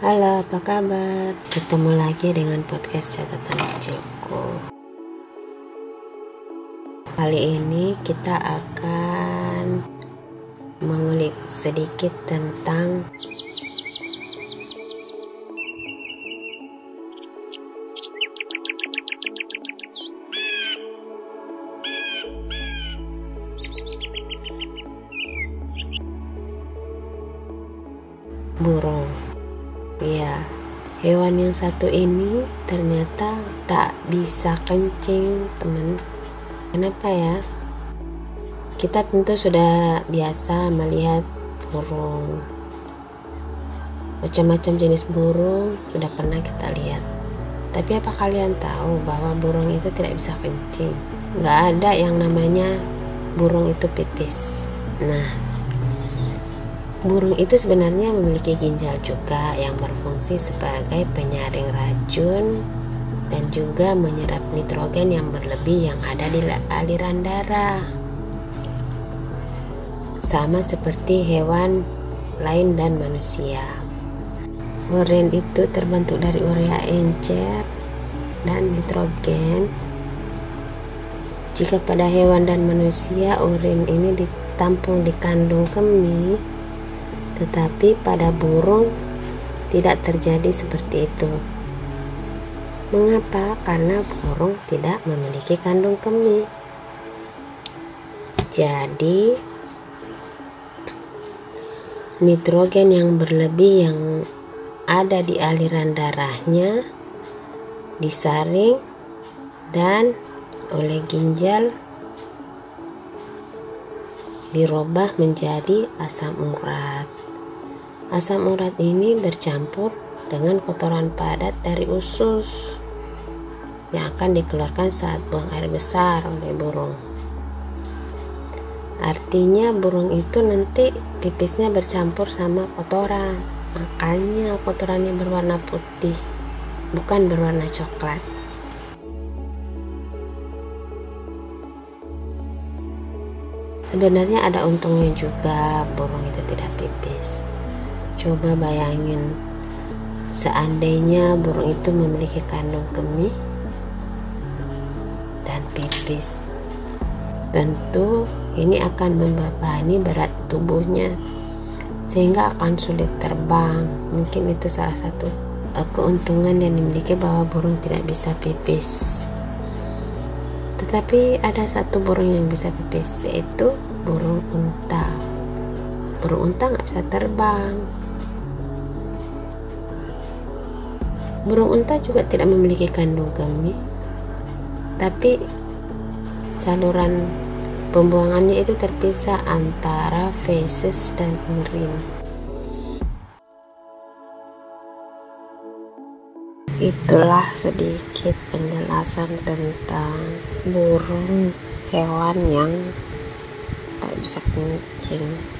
Halo, apa kabar? Ketemu lagi dengan podcast catatan kecilku. Kali ini kita akan mengulik sedikit tentang burung. Ya, hewan yang satu ini ternyata tak bisa kencing, teman. Kenapa ya? Kita tentu sudah biasa melihat burung. Macam-macam jenis burung sudah pernah kita lihat. Tapi apa kalian tahu bahwa burung itu tidak bisa kencing? Nggak ada yang namanya burung itu pipis. Nah, Burung itu sebenarnya memiliki ginjal juga yang berfungsi sebagai penyaring racun dan juga menyerap nitrogen yang berlebih yang ada di aliran darah. Sama seperti hewan lain dan manusia. Urin itu terbentuk dari urea encer dan nitrogen. Jika pada hewan dan manusia urin ini ditampung di kandung kemih, tetapi pada burung tidak terjadi seperti itu. Mengapa? Karena burung tidak memiliki kandung kemih. Jadi, nitrogen yang berlebih yang ada di aliran darahnya disaring dan oleh ginjal dirubah menjadi asam urat. Asam urat ini bercampur dengan kotoran padat dari usus yang akan dikeluarkan saat buang air besar oleh burung. Artinya burung itu nanti pipisnya bercampur sama kotoran. Makanya kotorannya berwarna putih, bukan berwarna coklat. Sebenarnya ada untungnya juga burung itu tidak pipis. Coba bayangin, seandainya burung itu memiliki kandung kemih dan pipis, tentu ini akan membebani berat tubuhnya sehingga akan sulit terbang. Mungkin itu salah satu uh, keuntungan yang dimiliki bahwa burung tidak bisa pipis. Tetapi ada satu burung yang bisa pipis yaitu burung unta. Burung unta nggak bisa terbang. Burung unta juga tidak memiliki kandung kemih, tapi saluran pembuangannya itu terpisah antara feses dan urin. Itulah sedikit penjelasan tentang burung hewan yang tak bisa kencing.